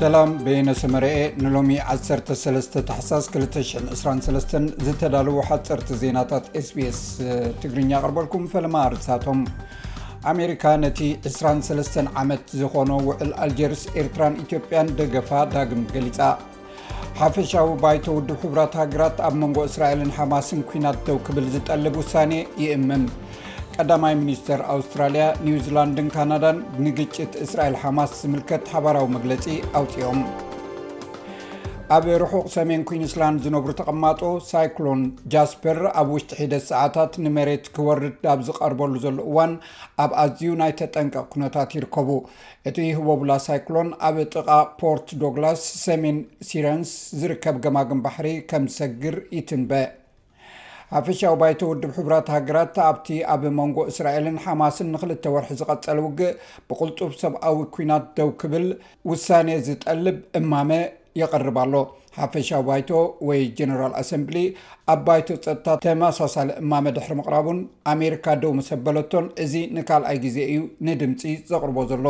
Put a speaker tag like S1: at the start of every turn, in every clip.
S1: ሰላም በየነ ሰመረኤ ንሎሚ 13 ታሕሳስ 223 ዝተዳለዉ ሓፀርቲ ዜናታት ስbስ ትግርኛ ቅርበልኩም ፈለማ ኣርሳቶም ኣሜሪካ ነቲ 23 ዓመት ዝኾኖ ውዕል ኣልጀርስ ኤርትራን ኢትዮጵያን ደገፋ ዳግም ገሊፃ ሓፈሻዊ ባይቶ ውድብ ሕብራት ሃገራት ኣብ መንጎ እስራኤልን ሓማስን ኩናት ደው ክብል ዝጠልብ ውሳኔ ይእምም ቀዳማይ ሚኒስተር ኣውስትራልያ ኒውዚላንድን ካናዳን ንግጭት እስራኤል ሓማስ ዝምልከት ሓባራዊ መግለፂ ኣውፅኦም ኣብ ርሑቕ ሰሜን ኩንስላንድ ዝነብሩ ተቐማጦ ሳይክሎን ጃስፐር ኣብ ውሽጢ ሒደት ሰዓታት ንመሬት ክወርድ ኣብ ዝቐርበሉ ዘሎ እዋን ኣብ ኣዝዩ ናይ ተጠንቀቕ ኩነታት ይርከቡ እቲ ህቦብላ ሳይክሎን ኣብ ጥቓ ፖርት ዶግላስ፣ ሰሜን ሲረንስ ዝርከብ ገማግም ባሕሪ ከም ዝሰግር ይትንበ። ሓፈሻዊ ባይቶ ውድብ ሕቡራት ሃገራት ኣብቲ ኣብ መንጎ እስራኤልን ሓማስን ንክልተ ወርሒ ዝቐጸለ ውግእ ብቕልጡፍ ሰብኣዊ ኲናት ደው ክብል ውሳኔ ዝጠልብ እማመ የቐርብ ኣሎ። ሓፈሻዊ ባይቶ ወይ ጀነራል ኣሰምብሊ ኣብ ባይቶ ፀጥታ ተመሳሳሊ እማመ ድሕሪ ምቕራቡን ኣሜሪካ ደው ምስ ኣበለቶን እዚ ንካልኣይ ግዜ እዩ ንድምፂ ዘቕርቦ ዘሎ።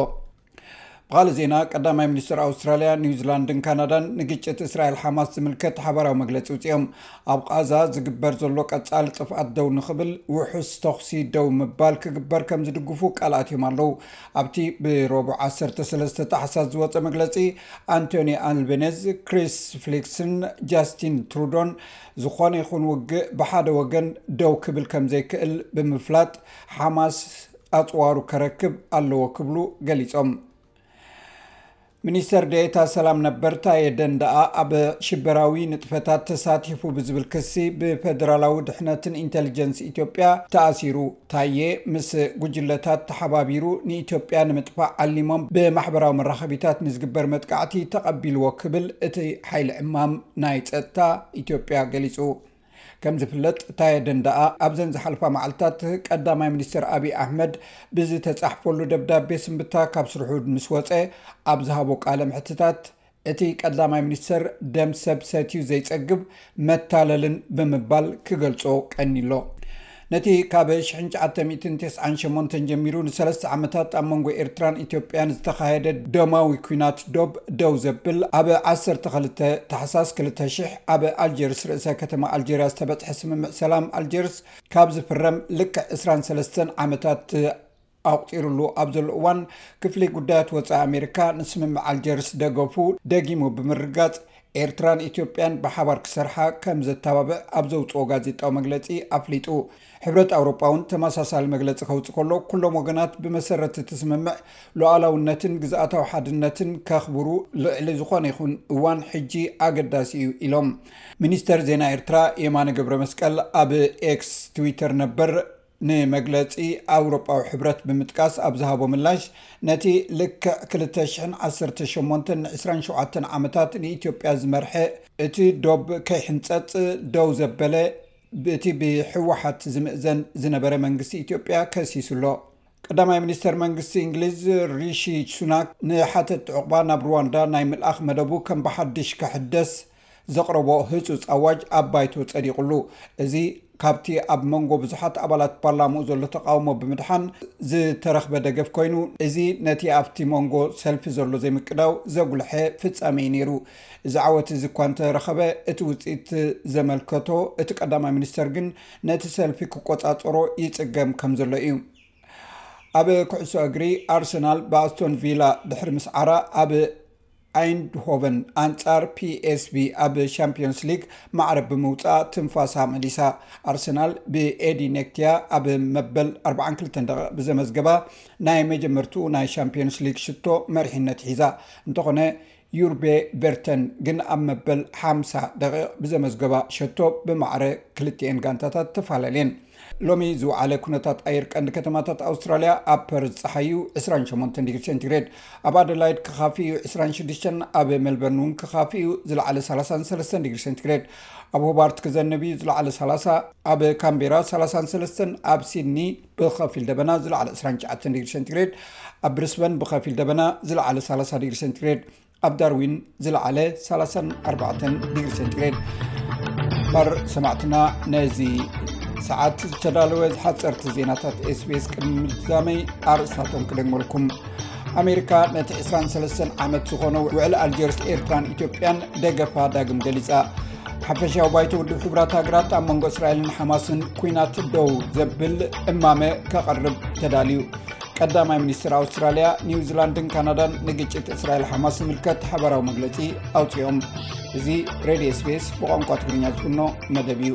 S1: ብኻልእ ዜና ቀዳማይ ሚኒስትር ኣውስትራሊያ፣ ኒውዚላንድን ካናዳን ንግጭት እስራኤል ሓማስ ዝምልከት ሓባራዊ መግለፂ ውፅኦም ኣብ ቓዛ ዝግበር ዘሎ ቀፃሊ ጥፍኣት ደው ንክብል ውሑስ ተኹሲ ደው ምባል ክግበር ከም ዝድግፉ ቃል ኣትዮም ኣለው። ኣብቲ ብሮቡዕ ዓሰርተ ሰለስተ ታሕሳስ ዝወፀ መግለፂ ኣንቶኒ ኣልቤነዝ ክሪስ ፍሊክስን ጃስቲን ትሩዶን ዝኾነ ይኹን ውግእ ብሓደ ወገን ደው ክብል ከም ዘይክእል ብምፍላጥ ሓማስ ኣፅዋሩ ከረክብ ኣለዎ ክብሉ ገሊፆም። ሚኒስተር ዴኤታ ሰላም ነበር ታየ ደንደኣ ኣብ ሽበራዊ ንጥፈታት ተሳቲፉ ብዝብል ክሲ ብፌደራላዊ ድሕነትን ኢንተሊጀንስ ኢትዮጵያ ተኣሲሩ። ታየ ምስ ጉጅለታት ተሓባቢሩ ንኢትዮጵያ ንምጥፋእ ዓሊሞም ብማሕበራዊ መራኸቢታት ንዝግበር መጥቃዕቲ ተቐቢልዎ ክብል እቲ ሓይሊ ዕማም ናይ ጸጥታ ኢትዮጵያ ገሊጹ። ከም ዝፍለጥ ታየ ደንደኣ ኣብዘን ዝሓልፋ መዓልትታት ቀዳማይ ሚኒስትር ኣብይ ኣሕመድ ብዝተፃሕፈሉ ደብዳቤ ስንብታ ካብ ስርሑ ምስ ወፀ ኣብ ዝሃቦ ቃለ መሕትታት እቲ ቀዳማይ ሚኒስትር ደም ሰብ ሰትዩ ዘይፀግብ መታለልን ብምባል ክገልፆ ቀንዩ'ሎ። ነቲ ካብ ሽሕን ትሽዓተ ሚእትን ተስዓን ሸሞንተን ጀሚሩ ንሰለስተ ዓመታት ኣብ መንጎ ኤርትራን ኢትዮጵያን ዝተኻየደ ደማዊ ኲናት ዶብ ደው ዘብል፣ ኣብ ዓሰርተ ክልተ ታሕሳስ ክልተ ሽሕ ኣብ ኣልጀርስ ርእሰ ከተማ ኣልጀርያ ዝተበጽሐ ስምምዕ ሰላም ኣልጀርስ ካብ ዝፍረም ልክዕ ዕስራን ሰለስተን ዓመታት ኣቑፂሩሉ ኣብ ዘሎ እዋን ክፍሊ ጉዳያት ወፃኢ ኣሜሪካ ንስምምዕ ኣልጀርስ ደገፉ ደጊሙ ብምርጋፅ ኤርትራን ኢትዮጵያን ብሓባር ክሰርሓ ከም ዘተባብዕ ኣብ ዘውፅኦ ጋዜጣዊ መግለፂ ኣፍሊጡ። ሕብረት ኣውሮጳ እውን ተመሳሳሊ መግለፂ ከውፅ ከሎ ኩሎም ወገናት ብመሰረት እቲ ስምምዕ ሉዓላውነትን ግዝኣታዊ ሓድነትን ከኽብሩ ልዕሊ ዝኾነ ይኹን እዋን ሕጂ ኣገዳሲ እዩ ኢሎም። ሚኒስተር ዜና ኤርትራ የማነ ገብረመስቀል ኣብ ኤክስ፣ ትዊተር ነበር፣ ንመግለጺ ኣውሮጳዊ ሕብረት ብምጥቃስ ኣብ ዝሃቦ ምላሽ፣ ነቲ ልክዕ ክልተ ሽሕን ዓሰርተ ሸሞንተን ንዕስራን ሸውዓተን ዓመታት ንኢትዮጵያ ዝመርሐ፣ እቲ ዶብ ከይሕንጸጽ ደው ዘበለ ብእቲ ብህወሓት ዝምእዘን ዝነበረ መንግስቲ ኢትዮጵያ ከሲሱ ኣሎ። ቀዳማይ ሚኒስተር መንግስቲ እንግሊዝ ሪሺ ሱናክ፣ ንሓተቲ ዑቕባ ናብ ሩዋንዳ ናይ ምልኣኽ መደቡ ከም ብሓድሽ ክሕደስ ዘቕረቦ ህጹጽ ኣዋጅ ኣብ ባይቶ ጸዲቕሉ። እዚ ካብቲ ኣብ መንጎ ብዙሓት ኣባላት ፓርላምኡ ዘሎ ተቓውሞ ብምድሓን ዝተረኽበ ደገፍ ኮይኑ፣ እዚ ነቲ ኣብቲ መንጎ ሰልፊ ዘሎ ዘይምቅዳው ዘጉልሐ ፍጻሜ እዩ ነይሩ። እዚ ዓወት እዚ እኳ እንተ ረኸበ፣ እቲ ውጽኢት ዘመልከቶ እቲ ቀዳማይ ሚኒስተር ግን ነቲ ሰልፊ ክቆጻጸሮ ይጽገም ከም ዘሎ እዩ። ኣብ ኩዕሶ እግሪ፣ ኣርሰናል ብኣስቶን ቪላ ድሕሪ ምስዓራ ኣብ ኣይንድሆቨን ኣንጻር ፒኤስቪ ኣብ ሻምፕዮንስ ሊግ ማዕረ ብምውጻኣ ትንፋሳ መሊሳ። ኣርሰናል ብኤዲ ነክትያ ኣብ መበል ኣርብዓን ክልተን ደቒቕ ብዘመዝገባ ናይ መጀመርትኡ ናይ ሻምፕዮንስ ሊግ ሽቶ መሪሕነት ሒዛ። እንተኾነ ዩርቤ ቨርተን ግን ኣብ መበል ሓምሳ ደቒቕ ብዘመዝገባ ሸቶ ብማዕረ ክልቲኤን ጋንታታት ተፋላልየን። ሎሚ ዝውዓለ ኩነታት ኣየር ቀንዲ ከተማታት ኣውስትራልያ ኣብ ፐርዝ ፀሓይ ዩ 28 ዲግሪ ሴንቲግሬድ ኣብ ኣደላይድ ክካፊ ዩ 26 ኣብ ሜልበርን እውን ክካፊ ዩ ዝለዓለ 33 ዲግሪ ሴንቲግሬድ ኣብ ሆባርት ክዘንብ ዩ ዝለዓለ 30 ኣብ ካምቤራ 33 ኣብ ሲድኒ ብከፊል ደበና ዝለዕለ 29 ዲግሪ ሴንቲግሬድ ኣብ ብሪስበን ብከፊል ደበና ዝለዓለ 30 ዲግሪ ሴንቲግሬድ ኣብ ዳርዊን ዝለዓለ ሳላሳን ኣርባዕተን ዲግሪ ሴንትግሬድ ባር ሰማዕትና ነዚ ሰዓት ዝተዳለወ ዝሓፀርቲ ዜናታት ኤስቤስ ቅድሚ ምዛመይ ኣርእስታቶም ክደግመልኩም ኣሜሪካ ነቲ 23 ዓመት ዝኾነ ውዕሊ ኣልጀርስ ኤርትራን ኢትዮጵያን ደገፋ ዳግም ገሊፃ ሓፈሻዊ ባይተ ውድብ ሕብራት ሃገራት ኣብ መንጎ እስራኤልን ሓማስን ኩናት ደው ዘብል እማመ ከቐርብ ተዳልዩ ቀዳማይ ሚኒስትር ኣውስትራልያ ኒውዚላንድን ካናዳን ንግጭት እስራኤል ሓማስ ዝምልከት ሓበራዊ መግለፂ ኣውፅኦም እዚ ሬድዮ ስፔስ ብቋንቋ ትግርኛ ዝፍኖ መደብ እዩ